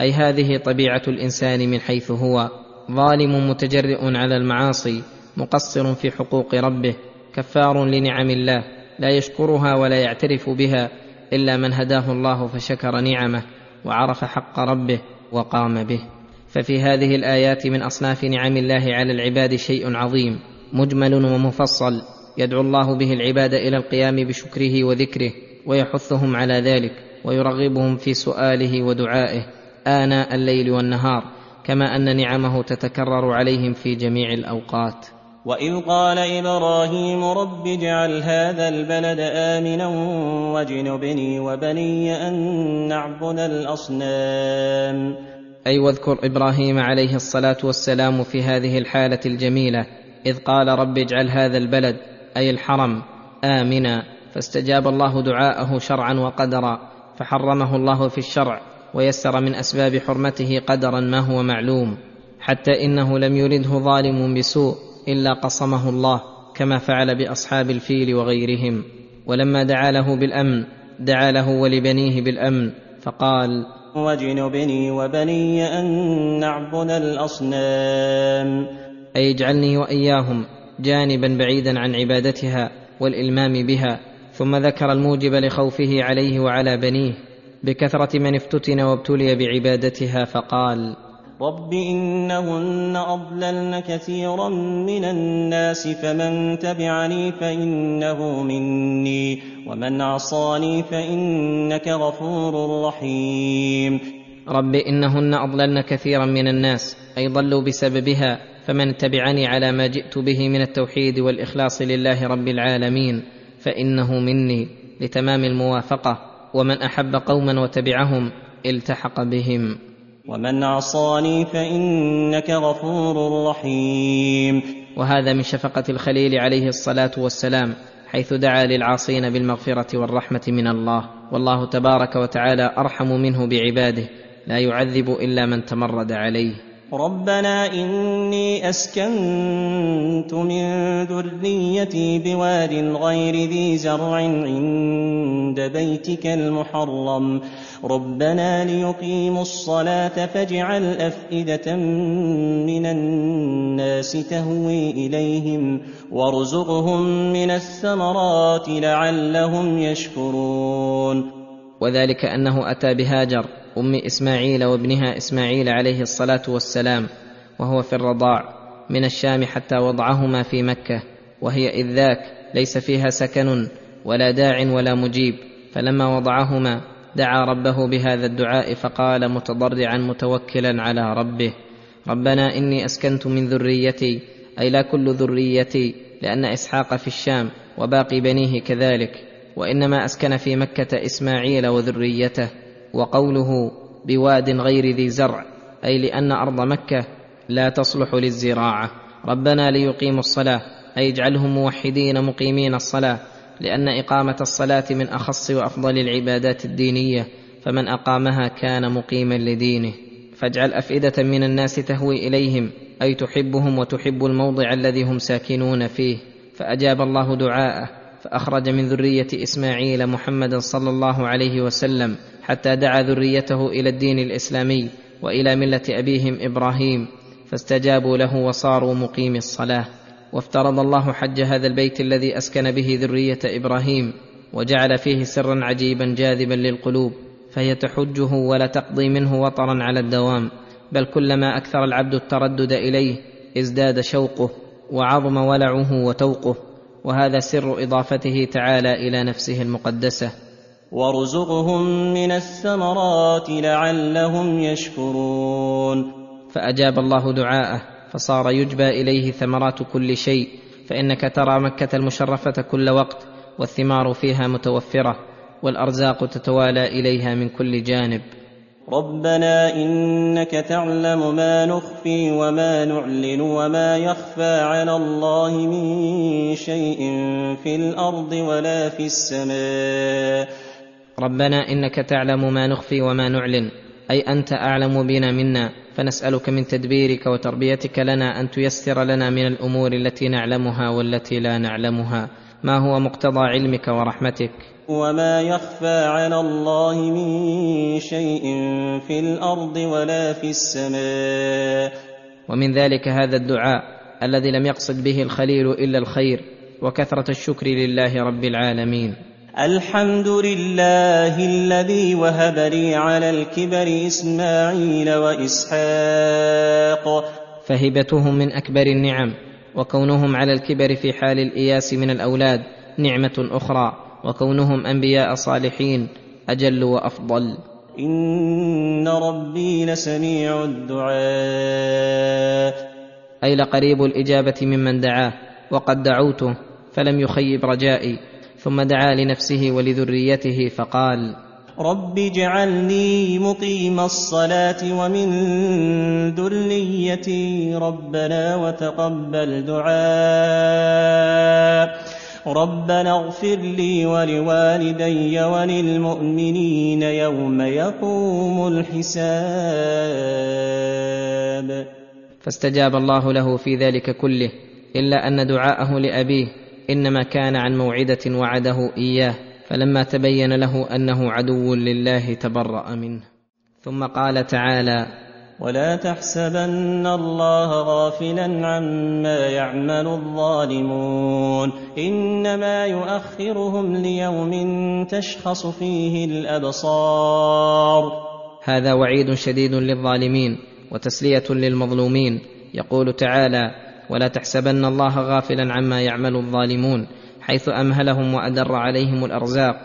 أي هذه طبيعة الإنسان من حيث هو. ظالم متجرئ على المعاصي مقصر في حقوق ربه كفار لنعم الله لا يشكرها ولا يعترف بها إلا من هداه الله فشكر نعمه. وعرف حق ربه وقام به. ففي هذه الآيات من أصناف نعم الله على العباد شيء عظيم مجمل ومفصل يدعو الله به العباد إلى القيام بشكره وذكره ويحثهم على ذلك ويرغبهم في سؤاله ودعائه آناء الليل والنهار كما أن نعمه تتكرر عليهم في جميع الأوقات. واذ قال إبراهيم رب اجعل هذا البلد امنا واجنبني وبني ان نعبد الاصنام. أي واذكر إبراهيم عليه الصلاة والسلام في هذه الحالة الجميلة إذ قال رب اجعل هذا البلد أي الحرم امنا. فاستجاب الله دعاءه شرعا وقدرا فحرمه الله في الشرع ويسر من أسباب حرمته قدرا ما هو معلوم حتى إنه لم يرده ظالم بسوء. إلا قصمه الله كما فعل بأصحاب الفيل وغيرهم. ولما دعا له بالأمن دعا له ولبنيه بالأمن فقال واجنبني وبني أن نعبد الأصنام. أي اجعلني وإياهم جانبا بعيدا عن عبادتها والإلمام بها ثم ذكر الموجب لخوفه عليه وعلى بنيه بكثرة من افتتن وابتلي بعبادتها فقال رب إنهن أضللن كثيرا من الناس فمن تبعني فإنه مني ومن عصاني فإنك غفور رحيم. رب انهن اضللن كثيرا من الناس أي ضلوا بسببها فمن تبعني على ما جئت به من التوحيد والإخلاص لله رب العالمين فإنه مني لتمام الموافقة ومن أحب قوما وتبعهم التحق بهم. ومن عصاني فإنك غفور رحيم. وهذا من شفقة الخليل عليه الصلاة والسلام حيث دعا للعاصين بالمغفرة والرحمة من الله. والله تبارك وتعالى أرحم منه بعباده لا يعذب إلا من تمرد عليه. ربنا إني أسكنت من ذريتي بواد غير ذي زرع عند بيتك المحرم. ربنا ليقيموا الصلاة فاجعل أفئدة من الناس تهوي إليهم وارزقهم من الثمرات لعلهم يشكرون. وذلك أنه أتى بهاجر. أم إسماعيل وابنها إسماعيل عليه الصلاة والسلام وهو في الرضاع من الشام حتى وضعهما في مكة وهي إذ ذاك ليس فيها سكن ولا داع ولا مجيب فلما وضعهما دعا ربه بهذا الدعاء فقال متضرعا متوكلا على ربه ربنا إني أسكنت من ذريتي أي لا كل ذريتي لأن إسحاق في الشام وباقي بنيه كذلك وإنما أسكن في مكة إسماعيل وذريته. وقوله بواد غير ذي زرع أي لأن أرض مكة لا تصلح للزراعة. ربنا ليقيموا الصلاة أي اجعلهم موحدين مقيمين الصلاة لأن إقامة الصلاة من أخص وأفضل العبادات الدينية فمن أقامها كان مقيما لدينه. فاجعل أفئدة من الناس تهوي إليهم أي تحبهم وتحب الموضع الذي هم ساكنون فيه. فأجاب الله دعاءه فأخرج من ذرية إسماعيل محمدا صلى الله عليه وسلم حتى دعا ذريته إلى الدين الإسلامي وإلى ملة أبيهم إبراهيم فاستجابوا له وصاروا مقيمي الصلاة. وافترض الله حج هذا البيت الذي أسكن به ذرية إبراهيم وجعل فيه سرا عجيبا جاذبا للقلوب فهي تحجه ولا تقضي منه وطرا على الدوام بل كلما أكثر العبد التردد إليه ازداد شوقه وعظم ولعه وتوقه. وهذا سر إضافته تعالى إلى نفسه المقدسة. وارزقهم من الثمرات لعلهم يشكرون فأجاب الله دعاءه فصار يجبى إليه ثمرات كل شيء فإنك ترى مكة المشرفة كل وقت والثمار فيها متوفرة والأرزاق تتوالى إليها من كل جانب. ربنا إنك تعلم ما نخفي وما نعلن وما يخفى على الله من شيء في الأرض ولا في السماء ربنا إنك تعلم ما نخفي وما نعلن. أي أنت أعلم بنا منا. فنسألك من تدبيرك وتربيتك لنا أن تيسر لنا من الأمور التي نعلمها والتي لا نعلمها. ما هو مقتضى علمك ورحمتك؟ وما يخفى على الله من شيء في الأرض ولا في السماء. ومن ذلك هذا الدعاء الذي لم يقصد به الخليل إلا الخير وكثرة الشكر لله رب العالمين. الحمد لله الذي وهب لي على الكبر إسماعيل وإسحاق. فهبتهم من أكبر النعم وكونهم على الكبر في حال الإياس من الأولاد نعمة أخرى وكونهم أنبياء صالحين أجل وأفضل. إن ربي لسميع الدعاء. أي لقريب الإجابة ممن دعاه وقد دعوته فلم يخيب رجائي. ثم دعا لنفسه ولذريته فقال رب اجعلني مقيم الصلاة ومن ذريتي ربنا وتقبل دعاء. ربنا اغفر لي ولوالدي وللمؤمنين يوم يقوم الحساب. فاستجاب الله له في ذلك كله إلا أن دعاءه لأبيه إنما كان عن موعدة وعده إياه فلما تبين له أنه عدو لله تبرأ منه. ثم قال تعالى ولا تحسبن الله غافلا عما يعمل الظالمون إنما يؤخرهم ليوم تشخص فيه الأبصار. هذا وعيد شديد للظالمين وتسلية للمظلومين. يقول تعالى ولا تحسبن الله غافلا عما يعمل الظالمون حيث أمهلهم وأدر عليهم الأرزاق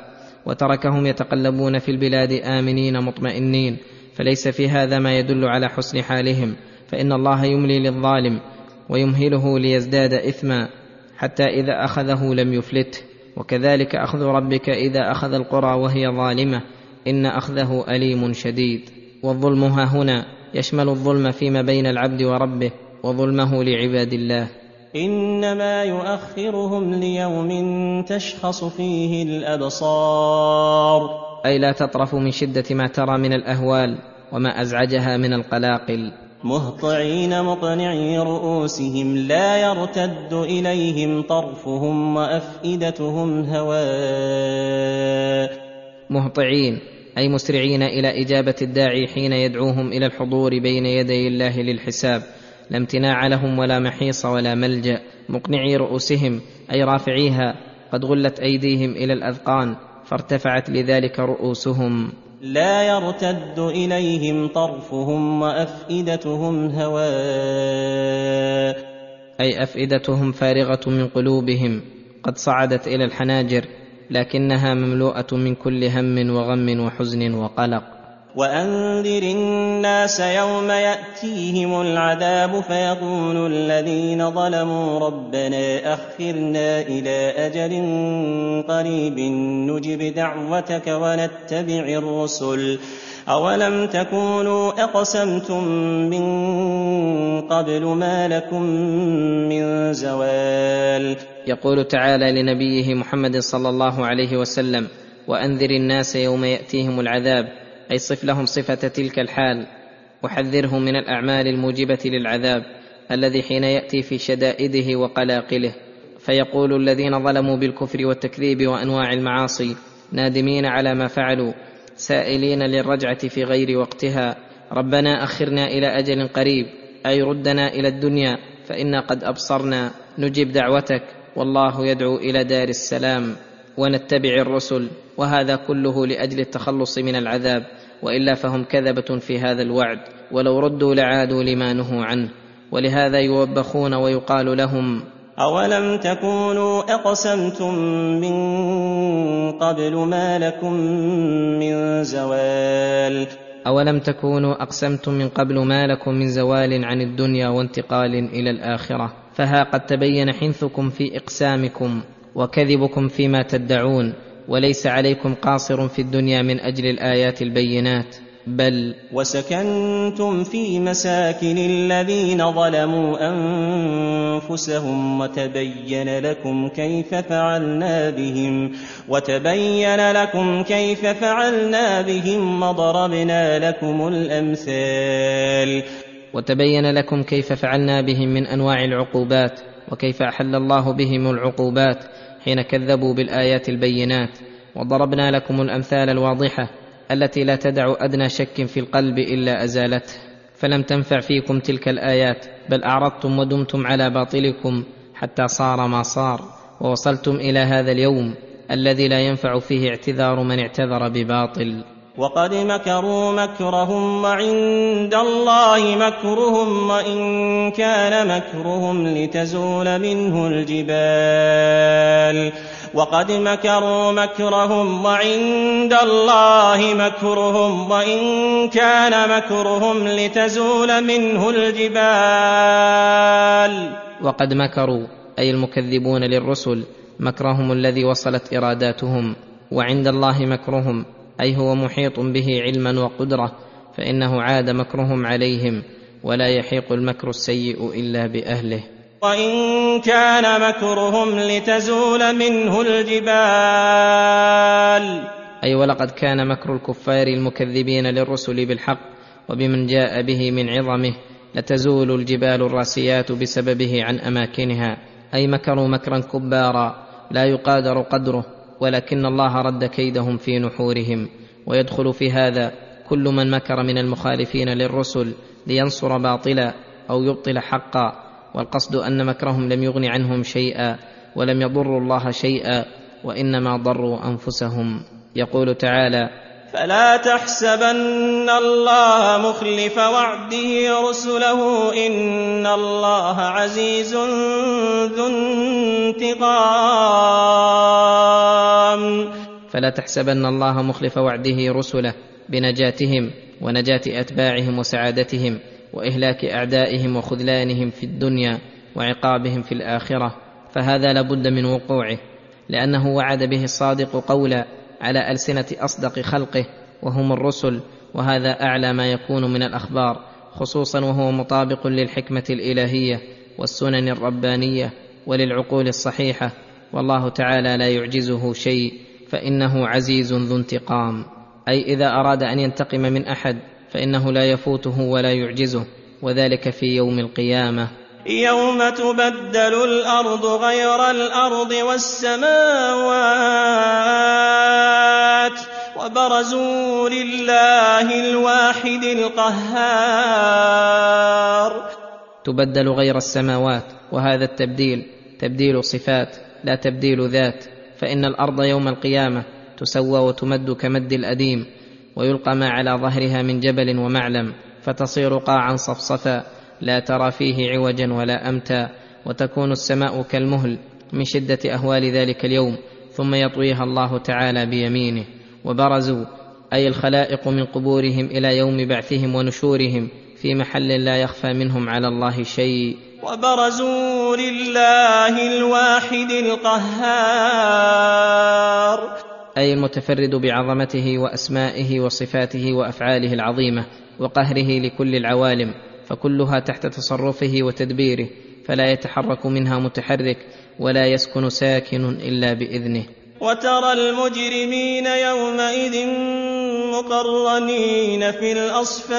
وتركهم يتقلبون في البلاد آمنين مطمئنين فليس في هذا ما يدل على حسن حالهم فإن الله يملي للظالم ويمهله ليزداد اثما حتى إذا أخذه لم يفلته. وكذلك أخذ ربك إذا أخذ القرى وهي ظالمة إن أخذه أليم شديد. والظلم ها هنا يشمل الظلم فيما بين العبد وربه وظلمه لعباد الله. إنما يؤخرهم ليوم تشخص فيه الأبصار. أي لا تطرف من شدة ما ترى من الأهوال وما أزعجها من القلاقل. مهطعين مقنعي رؤوسهم لا يرتد إليهم طرفهم وأفئدتهم هواء. مهطعين أي مسرعين إلى إجابة الداعي حين يدعوهم إلى الحضور بين يدي الله للحساب. لا امتناع لهم ولا محيص ولا ملجأ مقنعي رؤوسهم أي رافعيها قد غلت أيديهم إلى الأذقان فارتفعت لذلك رؤوسهم. لا يرتد إليهم طرفهم وأفئدتهم هواء. أي أفئدتهم فارغة من قلوبهم قد صعدت إلى الحناجر لكنها مملوءة من كل هم وغم وحزن وقلق. وانذر الناس يوم ياتيهم العذاب فيقول الذين ظلموا ربنا اخرنا إلى أجل قريب نجب دعوتك ونتبع الرسل اولم تكونوا اقسمتم من قبل ما لكم من زوال يقول تعالى لنبيه محمد صلى الله عليه وسلم وانذر الناس يوم ياتيهم العذاب أي صف لهم صفة تلك الحال. وحذرهم من الأعمال الموجبة للعذاب الذي حين يأتي في شدائده وقلاقله. فيقول الذين ظلموا بالكفر والتكذيب وأنواع المعاصي نادمين على ما فعلوا سائلين للرجعة في غير وقتها. ربنا أخرنا إلى أجل قريب أي ردنا إلى الدنيا فإنا قد أبصرنا. نجب دعوتك والله يدعو إلى دار السلام. ونتبع الرسل وهذا كله لأجل التخلص من العذاب وإلا فهم كذبة في هذا الوعد ولو ردوا لعادوا لما نهوا عنه. ولهذا يوبخون ويقال لهم أولم تكونوا أقسمتم من قبل ما لكم من زوال؟ اولم تكونوا اقسمتم من قبل ما لكم من زوال عن الدنيا وانتقال إلى الاخره فها قد تبين حنثكم في اقسامكم. وكذبكم فيما تدعون وليس عليكم قاصر في الدنيا من أجل الآيات البينات. بل وسكنتم في مساكن الذين ظلموا أنفسهم وتبين لكم كيف فعلنا بهم وتبين لكم كيف فعلنا بهم وضربنا لكم الأمثال. وتبين لكم كيف فعلنا بهم من أنواع العقوبات وكيف أحل الله بهم العقوبات حين كذبوا بالآيات البينات وضربنا لكم الأمثال الواضحة التي لا تدع أدنى شك في القلب إلا أزالته. فلم تنفع فيكم تلك الآيات بل أعرضتم ودمتم على باطلكم حتى صار ما صار. ووصلتم إلى هذا اليوم الذي لا ينفع فيه اعتذار من اعتذر بباطل. وقد مكروا مكرهم وعند الله مكرهم وإن كان مكرهم لتزول منه الجبال. وقد مكروا مكرهم وعند الله مكرهم وإن كان مكرهم لتزول منه الجبال. وقد مكروا أي المكذبون للرسل مكرهم الذي وصلت إراداتهم وعند الله مكرهم أي هو محيط به علما وقدرة فإنه عاد مكرهم عليهم ولا يحيق المكر السيء إلا بأهله. وإن كان مكرهم لتزول منه الجبال. أي ولقد كان مكر الكفار المكذبين للرسل بالحق وبمن جاء به من عظمه لتزول الجبال الراسيات بسببه عن أماكنها. أي مكروا مكرا كبارا لا يقادر قدره. ولكن الله رد كيدهم في نحورهم ويدخل في هذا كل من مكر من المخالفين للرسل لينصر باطلا أو يبطل حقا والقصد أن مكرهم لم يغن عنهم شيئا ولم يضروا الله شيئا وإنما ضروا أنفسهم. يقول تعالى فلا تحسبن الله مخلف وعده رسله إن الله عزيز ذو انتقام. فلا تحسبن الله مخلف وعده رسله بنجاتهم ونجاة أتباعهم وسعادتهم وإهلاك أعدائهم وخذلانهم في الدنيا وعقابهم في الآخرة فهذا لابد من وقوعه لأنه وعد به الصادق قولا على ألسنة أصدق خلقه وهم الرسل وهذا أعلى ما يكون من الأخبار خصوصا وهو مطابق للحكمة الإلهية والسنن الربانية وللعقول الصحيحة والله تعالى لا يعجزه شيء فإنه عزيز ذو انتقام. أي إذا أراد أن ينتقم من أحد فإنه لا يفوته ولا يعجزه وذلك في يوم القيامة. يوم تبدل الأرض غير الأرض والسماوات وبرزوا لله الواحد القهار. تبدل غير السماوات وهذا التبديل تبديل صفات لا تبديل ذات فإن الأرض يوم القيامة تسوى وتمد كمد الأديم ويلقى ما على ظهرها من جبل ومعلم فتصير قاعا صفصفا. لا ترى فيه عوجا ولا امتا وتكون السماء كالمهل من شدة أهوال ذلك اليوم ثم يطويها الله تعالى بيمينه. وبرزوا أي الخلائق من قبورهم إلى يوم بعثهم ونشورهم في محل لا يخفى منهم على الله شيء. وبرزوا لله الواحد القهار. أي المتفرد بعظمته وأسمائه وصفاته وأفعاله العظيمة وقهره لكل العوالم. فكلها تحت تصرفه وتدبيره فلا يتحرك منها متحرك ولا يسكن ساكن إلا بإذنه. وترى المجرمين يومئذ مقرنين في الأصفاد.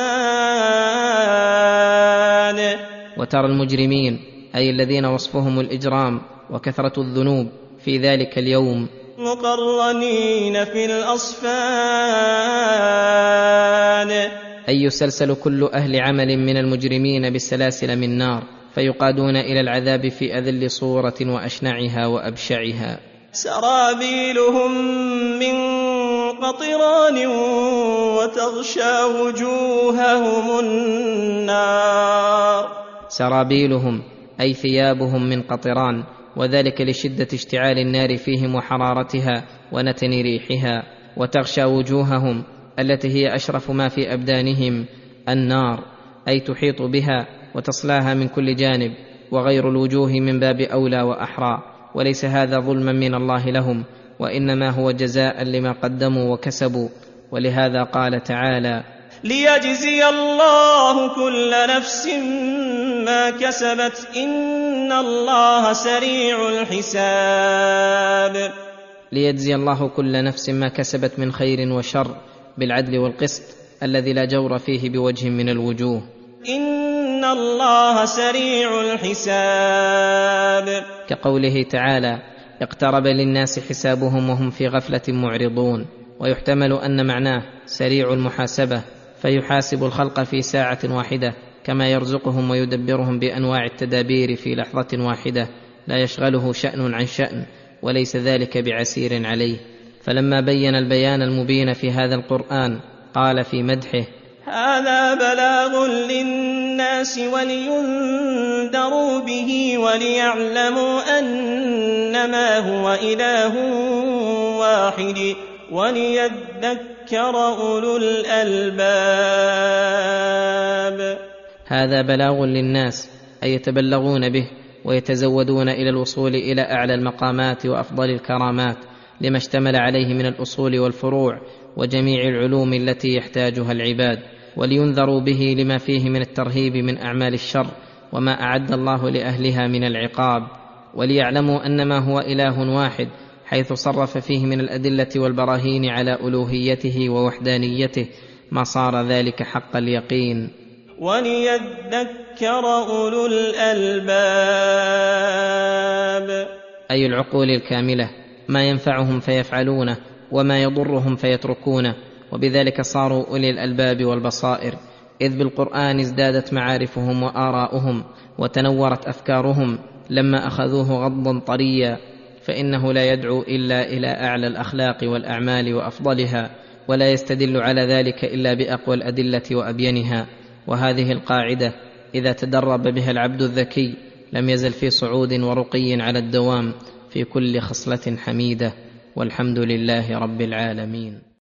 وترى المجرمين أي الذين وصفهم الإجرام وكثرة الذنوب في ذلك اليوم. مقرنين في الأصفاد. أي يسلسل كل أهل عمل من المجرمين بالسلاسل من نار فيقادون إلى العذاب في أذل صورة وأشنعها وأبشعها. سرابيلهم من قطران وتغشى وجوههم النار. سرابيلهم أي ثيابهم من قطران وذلك لشدة اشتعال النار فيهم وحرارتها ونتن ريحها وتغشى وجوههم التي هي أشرف ما في أبدانهم النار أي تحيط بها وتصلاها من كل جانب وغير الوجوه من باب أولى وأحرى وليس هذا ظلما من الله لهم وإنما هو جزاء لما قدموا وكسبوا ولهذا قال تعالى ليجزي الله كل نفس ما كسبت إن الله سريع الحساب. ليجزي الله كل نفس ما كسبت من خير وشر بالعدل والقسط الذي لا جور فيه بوجه من الوجوه. إن الله سريع الحساب. كقوله تعالى اقترب للناس حسابهم وهم في غفلة معرضون. ويحتمل أن معناه سريع المحاسبة فيحاسب الخلق في ساعة واحدة كما يرزقهم ويدبرهم بأنواع التدابير في لحظة واحدة. لا يشغله شأن عن شأن وليس ذلك بعسير عليه. فلما بين البيان المبين في هذا القرآن قال في مدحه هذا بلاغ للناس ولينذروا به وليعلموا أنما هو إله واحد وليذكر أولو الألباب. هذا بلاغ للناس أي يتبلغون به ويتزودون إلى الوصول إلى أعلى المقامات وأفضل الكرامات. لما اشتمل عليه من الأصول والفروع وجميع العلوم التي يحتاجها العباد ولينذروا به لما فيه من الترهيب من أعمال الشر وما أعد الله لأهلها من العقاب وليعلموا انما هو إله واحد حيث صرف فيه من الأدلة والبراهين على ألوهيته ووحدانيته ما صار ذلك حق اليقين. وليذكر أولو الألباب. أي العقول الكاملة. ما ينفعهم فيفعلونه وما يضرهم فيتركونه. وبذلك صاروا أولي الألباب والبصائر. إذ بالقرآن ازدادت معارفهم وآراؤهم وتنورت أفكارهم. لما أخذوه غضا طريا فإنه لا يدعو إلا إلى أعلى الأخلاق والأعمال وأفضلها ولا يستدل على ذلك إلا بأقوى الأدلة وأبينها. وهذه القاعدة إذا تدرب بها العبد الذكي لم يزل في صعود ورقي على الدوام. في كل خصلة حميدة والحمد لله رب العالمين.